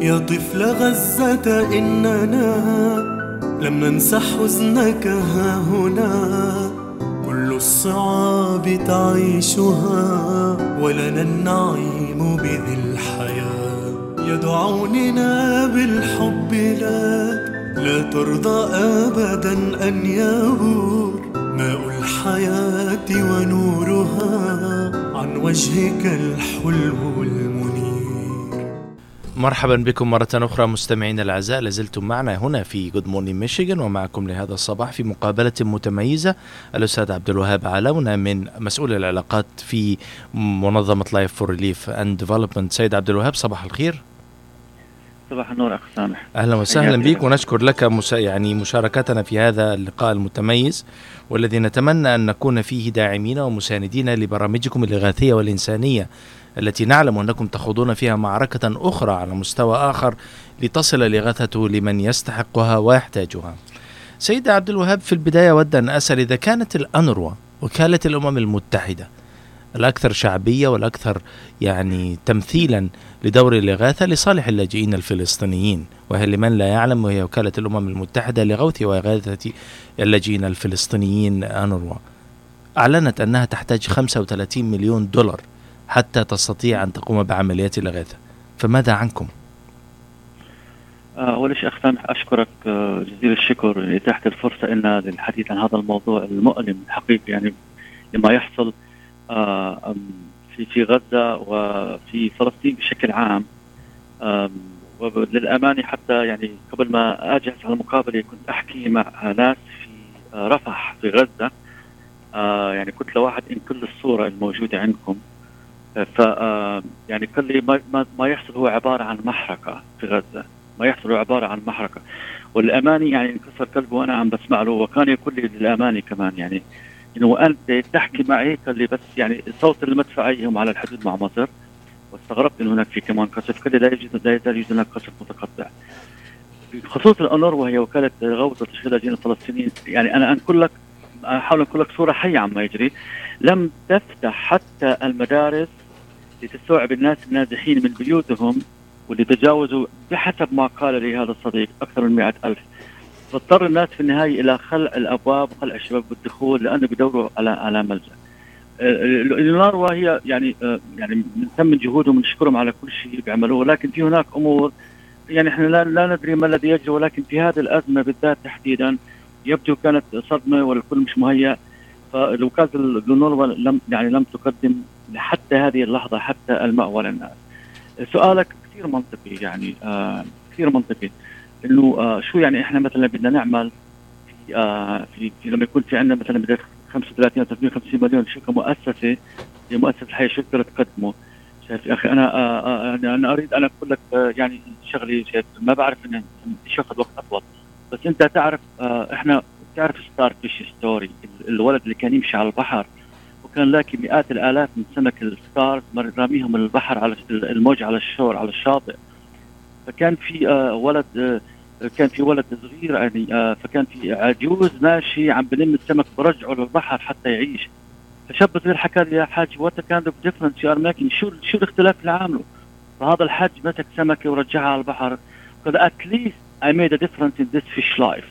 يا طفل غزة إننا لم ننسى حزنك ها هنا. كل الصعاب تعيشها ولنا النعيم بذي الحياة. يدعوننا بالحب لك لا ترضى أبدا أن يبور ماء الحياة ونورها. عن وجهك الحلو المنير مرحبا بكم مرة أخرى مستمعينا الأعزاء. لازلتم معنا هنا في Good Morning Michigan ومعكم لهذا الصباح في مقابلة متميزة الأستاذ عبد الوهاب علونا من مسؤول العلاقات في منظمة Life for Relief and Development سيد عبد الوهاب صباح الخير. صباح النور اخ سامح. أهلا وسهلا بك ونشكر لك مس... يعني مشاركتنا في هذا اللقاء المتميز والذي نتمنى أن نكون فيه داعمين ومساندين لبرامجكم الإغاثية والإنسانية. التي نعلم أنكم تخوضون فيها معركة أخرى على مستوى آخر لتصل الاغاثه لمن يستحقها ويحتاجها. سيد عبد الوهاب في البداية أود أن أسأل إذا كانت الأنروا وكالة الأمم المتحدة الأكثر شعبية والأكثر يعني تمثيلا لدور الاغاثه لصالح اللاجئين الفلسطينيين وهي لمن لا يعلم وهي وكالة الأمم المتحدة لغوث واغاثه اللاجئين الفلسطينيين أنروا أعلنت أنها تحتاج 35 مليون دولار حتى تستطيع أن تقوم بعمليات الاغاثه فماذا عنكم؟ آه، اول شيء سامح أشكرك آه، جزيل الشكر لإتاحة الفرصة لنا للحديث عن هذا الموضوع المؤلم حقيقي يعني لما يحصل آه، في في غزة وفي فلسطين بشكل عام. أم، وللأمانة حتى يعني قبل ما اجهز على المقابلة كنت أحكي مع ناس في رفح في آه، يعني كنت لواحد إن كل الصورة الموجودة عندكم. ف آه، يعني قال لي ما, يحصل هو عبارة عن محرقة في غزة. ما يحصل هو عبارة عن محرقة. والامانه يعني انكسر قلبي وأنا عم بسمع له وكان يقول لي للامانه كمان يعني إنه أنت تحكي معي قال لي بس يعني صوت المدفعيه هم على الحدود مع مصر. واستغربت إنه هناك في كمان قصف قال لي لا يوجد لا يزال يوجد هناك قصف متقطع. بخصوص الأنور وهي وكالة غوث وتشغيل اللاجئين الفلسطينيين يعني أنا أنقل لك أحاول أنقل لك صورة حية عما يجري. لم تفتح حتى المدارس لتستوعب الناس النازحين من بيوتهم واللي تجاوزوا بحسب ما قال لي هذا الصديق أكثر من مئة ألف فاضطر الناس في النهاية إلى خلع الأبواب وخلع الشباب بالدخول لأنه بدوروا على على ملجأ. النار هي يعني آه، يعني بنثمن جهودهم ونشكرهم على كل شيء بيعملوه ولكن في هناك أمور يعني إحنا لا, لا ندري ما الذي يجري ولكن في هذه الأزمة بالذات تحديدا يبدو كانت صدمة والكل مش مهيأ فوكاله النور لم يعني لم تقدم حتى هذه اللحظة حتى المأوى للناس. سؤالك كثير منطقي يعني آه كثير منطقي. إنه آه شو يعني إحنا مثلا بدنا نعمل في, آه في, لما يكون في عندنا مثلا بدنا 35 أو 350 مليون شو كمؤسسه هي مؤسسة الحياة شو تقدر تقدمه؟ شايف يا أخي أنا آه آه يعني أنا أريد أنا أقول لك آه يعني شغلي شايف ما بعرف ان اخذ وقت أطول. بس أنت تعرف آه إحنا تعرف starfish story الولد اللي كان يمشي على البحر وكان لاقي مئات الآلاف من سمك ال stars راميهم البحر على الموج على ال shore على الشاطئ. فكان في آه ولد آه كان في ولد صغير يعني آه فكان في عجوز ماشي عم بلم السمك برجعه للبحر حتى يعيش. فشاب صغير حكى لي يا حاج what kind difference you are شو شو الاختلاف اللي عامله؟ فهذا الحاج مسك سمكة ورجعها على البحر. قال at least I made a difference in this fish life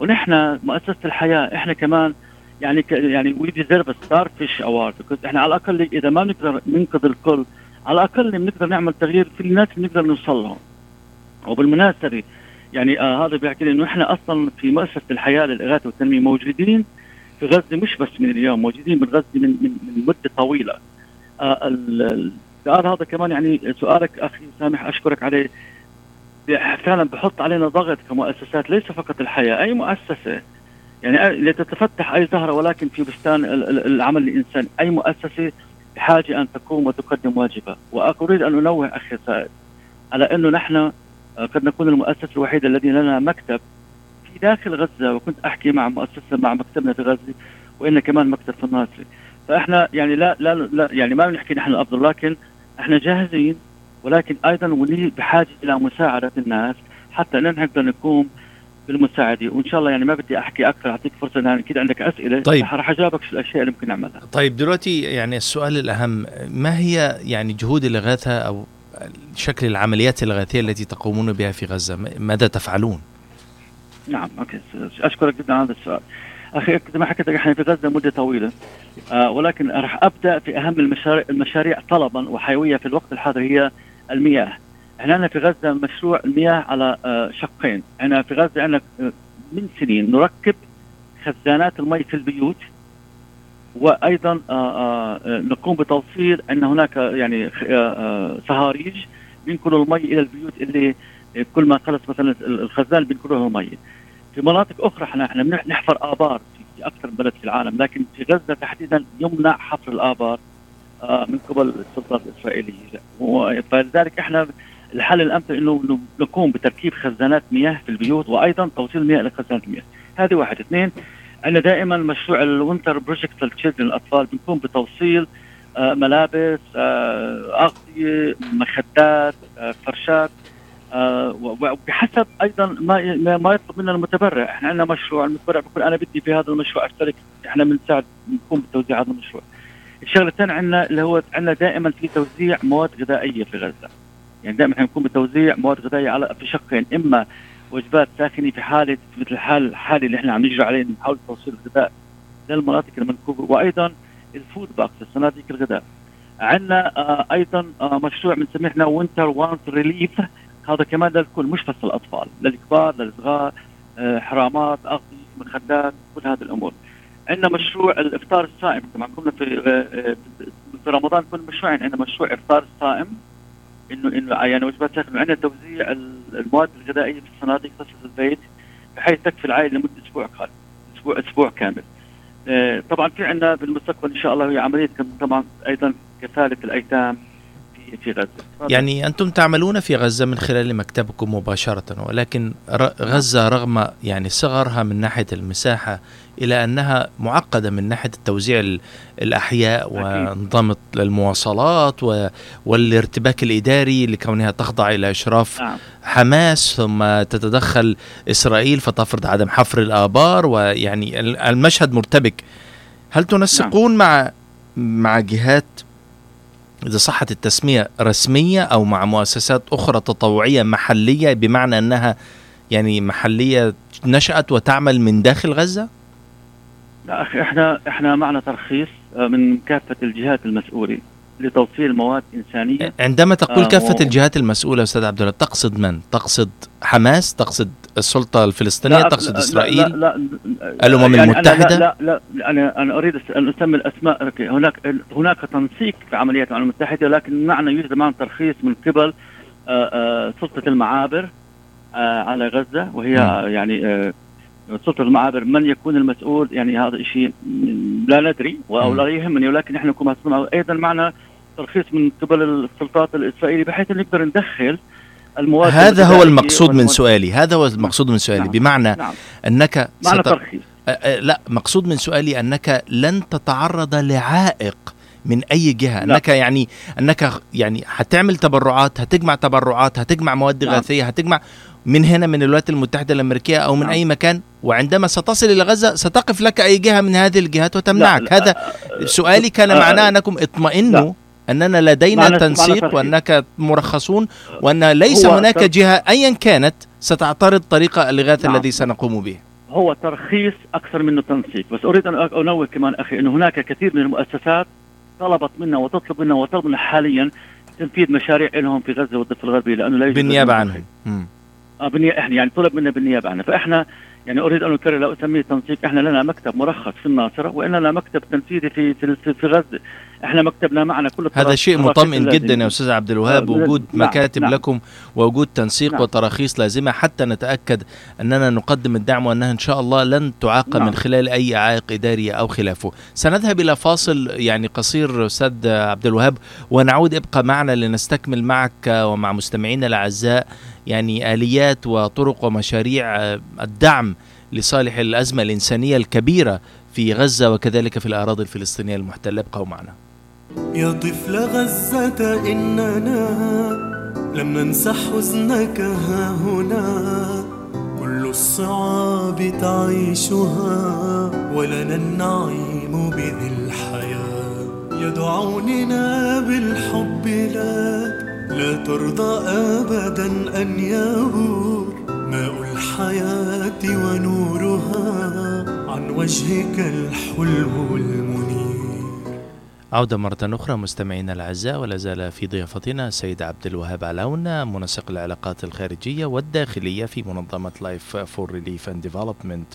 ونحن مؤسسة الحياة إحنا كمان يعني يعني we deserve starfish award إحنا على الأقل إذا ما بنقدر ننقذ الكل على الأقل بنقدر نعمل تغيير في الناس اللي نقدر نوصل لهم. وبالمناسبة يعني آه هذا بيحكي إنه إحنا أصلا في مؤسسة الحياة للإغاثة والتنمية موجودين في غزة مش بس من اليوم موجودين من غزة من من, من مدة طويلة. آه السؤال هذا كمان يعني سؤالك أخي سامح أشكرك عليه. فعلا بحط علينا ضغط كمؤسسات ليس فقط الحياة أي مؤسسة يعني لتتفتح أي زهرة ولكن في بستان العمل الإنساني. أي مؤسسة بحاجة أن تقوم وتقدم واجبها واريد أن أنوه أخي سائد على أنه نحن قد نكون المؤسسة الوحيدة الذي لنا مكتب في داخل غزة. وكنت أحكي مع مؤسسة مع مكتبنا في غزة وإن كمان مكتب في الناصري. فإحنا يعني لا لا, لا يعني ما بنحكي نحن الأفضل لكن إحنا جاهزين. ولكن أيضا ولي بحاجة إلى مساعدة الناس حتى نقدر نقوم بالمساعدة. وإن شاء الله يعني ما بدي أحكي أكثر أعطيك فرصة ان أكيد عندك أسئلة. طيب. راح أجاوبك شو الأشياء اللي ممكن نعملها. طيب دلوقتي يعني السؤال الأهم ما هي يعني جهود الاغاثه أو شكل العمليات الإغاثية التي تقومون بها في غزة؟ ماذا تفعلون؟ نعم أوكي. أشكرك جدا على هذا السؤال. أخي زي ما حكيت لك إحنا في غزة مدة طويلة. آه ولكن راح أبدأ في أهم المشاريع المشاريع طلبا وحيوية في الوقت الحاضر هي المياه. إحنا عندنا في غزة مشروع المياه على آه شقين. إحنا في غزة عندنا آه، من سنين نركب خزانات المي في البيوت وأيضا آه، نقوم بتوصيل أن هناك يعني صهاريج بينقلوا المي إلى البيوت اللي كل ما خلص مثلا الخزان بينقلوا المي. في مناطق أخرى إحنا إحنا بنحفر آبار في أكثر من بلد في العالم لكن في غزة تحديدا يمنع حفر الآبار من قبل السلطات الإسرائيلية. فلذلك إحنا الحل الأمثل إنه نقوم بتركيب خزانات مياه في البيوت وأيضا توصيل مياه لخزانات المياه هذه واحد اثنين عندنا دائما مشروع ال winter project لل children الأطفال بنكون بتوصيل آه ملابس آه اغطيه مخدات آه فرشات آه وبحسب أيضا ما ما يطلب منا المتبرع، إحنا عندنا مشروع المتبرع بيقول أنا بدي في هذا المشروع أشترك إحنا بنساعد بنقوم بتوزيع هذا المشروع. الشغلة الثانية عندنا اللي هو عندنا دائما في توزيع مواد غذائية في غزة. يعني دائما إحنا بتوزيع مواد غذائية على في شقين إما وجبات ساخنة في حالة مثل الحال الحالي اللي إحنا عم نجري عليه نحاول توصيل الغذاء للمناطق المنكوبه وأيضا ال food box صناديق الغذاء. عندنا آه أيضا آه مشروع بنسميه إحنا winter want relief هذا كمان للكل مش بس للأطفال للكبار للصغار آه حرامات اغطيه مخدات كل هذه الأمور. عندنا مشروع الإفطار الصائم. طبعا كنا في آه في رمضان كل مشروعين. عندنا مشروع إفطار الصائم. إنه إنه يعني وجبات ساخنه عندنا توزيع المواد الغذائية في الصناديق تصل البيت بحيث تكفي العائله لمدة أسبوع كامل أسبوع أسبوع كامل. آه طبعا في عندنا في المستقبل إن شاء الله هي عملية طبعا أيضا كفالة الأيتام في غزة. يعني أنتم تعملون في غزة من خلال مكتبكم مباشرة ولكن غزة رغم يعني صغرها من ناحية المساحة إلى أنها معقدة من ناحية التوزيع الأحياء ونظام المواصلات والارتباك الإداري لكونها تخضع إلى أشراف نعم. حماس ثم تتدخل إسرائيل فتفرض عدم حفر الآبار ويعني المشهد مرتبك هل تنسقون مع مع جهات إذا صحت التسمية رسمية أو مع مؤسسات أخرى تطوعية محلية بمعنى أنها يعني محلية نشأت وتعمل من داخل غزة؟ لا أخي إحنا إحنا معنا ترخيص من كافة الجهات المسؤولة لتوصيل مواد إنسانية عندما تقول كافة الجهات المسؤولة أستاذ عبد الله تقصد من؟ تقصد حماس؟ تقصد السلطة الفلسطينية؟ لا تقصد لا إسرائيل؟ لا لا لا الأمم يعني المتحدة؟ أنا لا, لا لا أنا أنا أريد أن أسمي الأسماء هناك هناك تنسيق في عمليات الأمم المتحدة لكن معنا يوجد معنا ترخيص من قبل آآ آآ سلطة المعابر على غزة وهي م. يعني سلطة المعابر من يكون المسؤول يعني هذا شيء لا ندري أو. لا يهمني ولكن نحن مسؤولين أيضا معنا ترخيص من قبل السلطات الإسرائيلية بحيث أن نقدر ندخل المواد هذا هو المقصود من سؤالي هذا هو المقصود من سؤالي نعم. بمعنى نعم أنك معنا ست... لا مقصود من سؤالي أنك لن تتعرض لعائق من أي جهة لا. أنك يعني أنك يعني هتعمل تبرعات هتجمع تبرعات هتجمع مواد نعم. غاثيه هتجمع من هنا من الولايات المتحدة الأمريكية أو من نعم. أي مكان وعندما ستصل إلى غزة ستقف لك أي جهة من هذه الجهات وتمنعك لا، هذا سؤالي كان معناه أنكم اطمئنوا أننا لدينا معنا- تنسيق. وأنك مرخصون وأن ليس هو هناك تر- جهة ايا كانت ستعترض طريقه الاغاثه نعم. الذي سنقوم به. هو ترخيص أكثر منه تنسيق. بس أريد أن أنوه كمان أخي إنه هناك كثير من المؤسسات طلبت منا وتطلب منا وتطلب منا حاليا تنفيذ مشاريع لهم في غزة والضفة الغربية لأنه لا يوجد بالنيابة لهم عنهم. مم. آه بالنيابه إحنا يعني طلب منا بالنيابة عنها فإحنا يعني أريد أن أكرر لا أسميه تنسيق. إحنا لنا مكتب مرخص في الناصرة وان لنا مكتب تنفيذي في في, في, في غزة. إحنا مكتبنا معنا كل هذا شيء مطمئن. جدا يا أستاذ عبد الوهاب وجود نعم، مكاتب نعم. لكم ووجود تنسيق نعم. وتراخيص لازمة حتى نتأكد أننا نقدم الدعم وأنها إن شاء الله لن تعاقب نعم. من خلال أي عائق إداري أو خلافه. سنذهب إلى فاصل يعني قصير أستاذ عبد الوهاب ونعود ابقى معنا لنستكمل معك ومع مستمعينا الأعزاء يعني آليات وطرق ومشاريع الدعم لصالح الأزمة الإنسانية الكبيرة في غزة وكذلك في الأراضي الفلسطينية المحتلة ابقوا معنا. يا طفل غزة إننا لم ننسى حزنك ها هنا. كل الصعاب تعيشها ولنا النعيم بذي الحياة. يدعوننا بالحب لك لا ترضى أبدا أن يبور ماء الحياة ونورها. عن وجهك الحلو المنير. عودة مرة أخرى مستمعينا الأعزاء ولا زال في ضيافتنا السيد عبد الوهاب علاون منسق العلاقات الخارجية والداخلية في منظمة Life for Relief and Development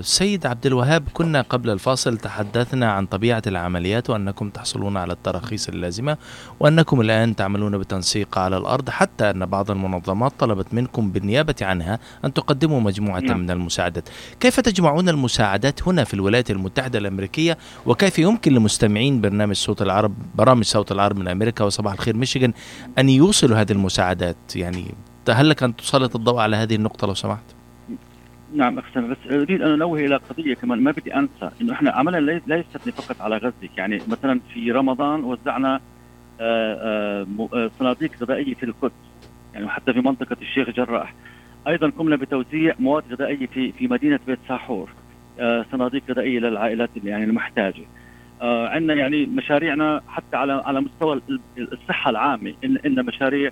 سيد عبد الوهاب كنا قبل الفاصل تحدثنا عن طبيعة العمليات وأنكم تحصلون على التراخيص اللازمة وأنكم الآن تعملون بتنسيق على الأرض حتى أن بعض المنظمات طلبت منكم بالنيابة عنها أن تقدموا مجموعة نعم. من المساعدات كيف تجمعون المساعدات هنا في الولايات المتحدة الأمريكية وكيف يمكن لمستمعين برنامج صوت العرب برامج صوت العرب من أمريكا وصباح الخير ميشيغان أن يوصلوا هذه المساعدات يعني هل لك أن تسلط الضوء على هذه النقطة لو سمحت؟ نعم أخي بس أريد أن أنوه إلى قضية كمان ما بدي أنسى إنه إحنا عملنا لا يستثني فقط على غزة. يعني مثلا في رمضان وزعنا آه، آه، آه، صناديق غذائية في القدس. يعني حتى في منطقة الشيخ جراح. أيضا قمنا بتوزيع مواد غذائية في في مدينة بيت ساحور صناديق غذائية للعائلات اللي يعني المحتاجة. عندنا يعني مشاريعنا حتى على على مستوى الصحة العامة. ان إن مشاريع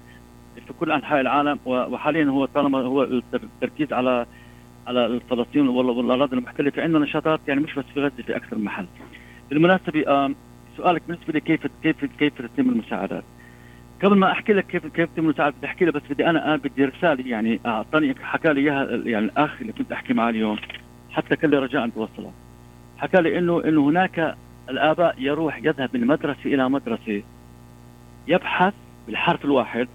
في كل أنحاء العالم وحاليا هو طالما هو التركيز على على فلسطين والاراضي المحتله عندنا نشاطات يعني مش بس في غزة في أكثر محل. بالمناسبة سؤالك بالنسبة لي كيف كيف كيف تتم المساعدات؟ قبل ما أحكي لك كيف كيف تتم المساعدات بدي أحكي لك بس بدي أنا بدي رسالة يعني أعطاني حكى لي إياها يعني الأخ اللي كنت أحكي معه اليوم حتى كان لي رجاء أن توصلها. حكى لي إنه إنه هناك الآباء يروح يذهب من مدرسة إلى مدرسة يبحث بالحرف الواحد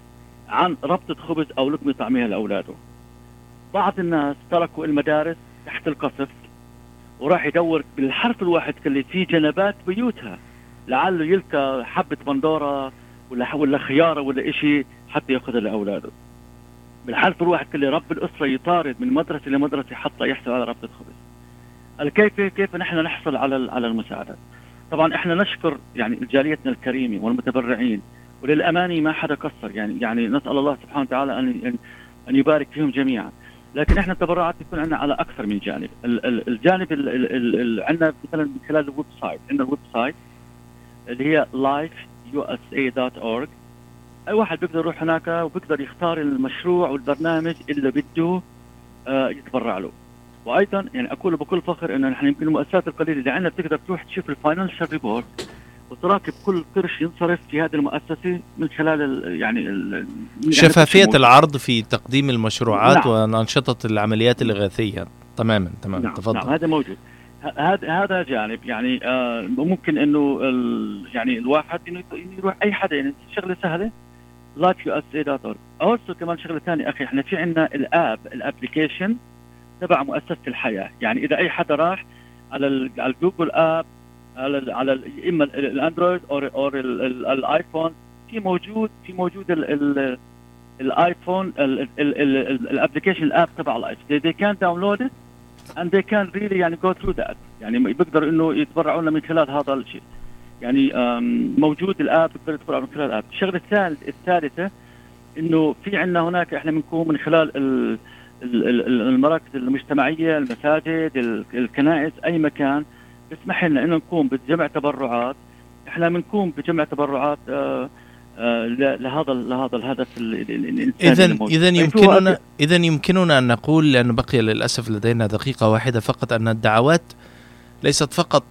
عن ربطة خبز أو لقمة طعمية لأولاده. بعض الناس تركوا المدارس تحت القصف وراح يدور بالحرف الواحد اللي في جنبات بيوتها. لعله يلقى حبة بندورة ولا ولا خيارة ولا إشي حتى ياخذها لأولاده. بالحرف الواحد اللي رب الأسرة يطارد من مدرسة لمدرسة حتى يحصل على ربطة خبز كيف كيف نحن نحصل على على المساعدات؟ طبعا إحنا نشكر يعني جاليتنا الكريمة والمتبرعين وللامانه ما حدا قصر. يعني يعني نسأل الله سبحانه وتعالى ان أن يبارك فيهم جميعا. لكن إحنا التبرعات بتكون عندنا على أكثر من جانب. الجانب عندنا مثلا من خلال ال website. عندنا ال website اللي هي lifeusa.org أي واحد بيقدر يروح هناك وبيقدر يختار المشروع والبرنامج اللي بده آه، يتبرع له. وأيضا يعني أقول بكل فخر إنه نحن يمكن المؤسسات القليلة اللي عندنا بتقدر تروح تشوف ال financial report وتراقب كل قرش ينصرف في هذه المؤسسة من خلال ال يعني ال شفافية العرض في تقديم المشروعات نعم. وأنشطة العمليات الاغاثيه تماما تماما. نعم. تفضل. نعم هذا موجود. هذا هذا جانب يعني آه ممكن إنه يعني الواحد إنه يروح أي حدا يعني شغلة سهلة. dot org كمان شغلة ثانية أخي إحنا في عندنا ال app ال application تبع مؤسسة الحياة. يعني إذا أي حدا راح على على ال Google app على على اما ال Android أو أو ال iPhone في موجود في موجود الايفون الابلكيشن الاب تبع الايفون they can download it and they can really يعني go through that يعني بيقدروا انه يتبرعوا لنا من خلال هذا الشيء يعني موجود ال app بيقدروا يتبرعوا من خلال ال app الشغله الثالث الثالثه انه في عندنا هناك إحنا بنكون من خلال المراكز المجتمعيه المساجد الكنائس اي مكان بيسمح لنا إنه نقوم بجمع تبرعات؟ إحنا بنقوم بجمع تبرعات آه آه لهذا لهذا الهدف اذا اذا يمكننا اذا يمكننا أن نقول لأنه بقي للأسف لدينا دقيقة واحدة فقط أن الدعوات ليست فقط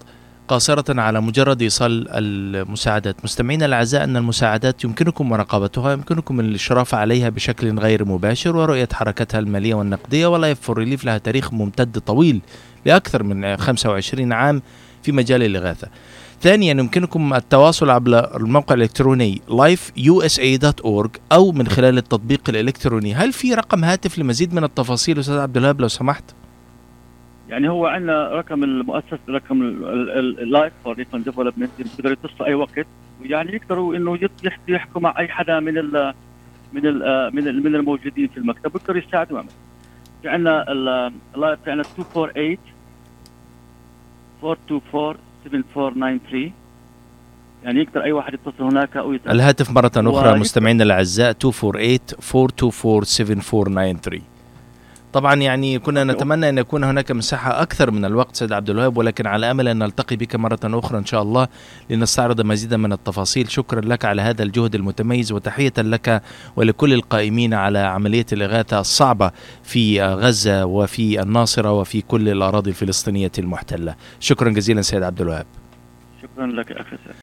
قاصرة على مجرد إيصال المساعدات. مستمعينا الأعزاء أن المساعدات يمكنكم مراقبتها يمكنكم الإشراف عليها بشكل غير مباشر ورؤية حركتها المالية والنقدية ولا يفر ريليف لها تاريخ ممتد طويل لأكثر من 25 عام في مجال الإغاثة. ثانيا يمكنكم التواصل عبر الموقع الإلكتروني lifeusa.org أو من خلال التطبيق الإلكتروني. هل في رقم هاتف لمزيد من التفاصيل أستاذ عبد الوهاب لو سمحت؟ يعني هو عندنا رقم المؤسسة رقم ال Life for Relief and Development بيقدروا يتصلوا أي وقت ويعني يقدروا إنه يحكوا مع أي حدا من ال من ال من ال من الموجودين في المكتب بيقدروا يساعدوا في عندنا اللايف في عندنا 248 424 7493 يعني يقدر أي واحد يتصل هناك أو يسأل. الهاتف مرة أخرى مستمعينا الأعزاء 248 424 7493 طبعا يعني كنا نتمنى أن يكون هناك مساحة أكثر من الوقت سيد عبد الوهاب ولكن على أمل أن نلتقي بك مرة أخرى إن شاء الله لنستعرض مزيدا من التفاصيل. شكرا لك على هذا الجهد المتميز وتحية لك ولكل القائمين على عملية الإغاثة الصعبة في غزة وفي الناصرة وفي كل الأراضي الفلسطينية المحتلة. شكرا جزيلا سيد عبد الوهاب. شكرا لك أخي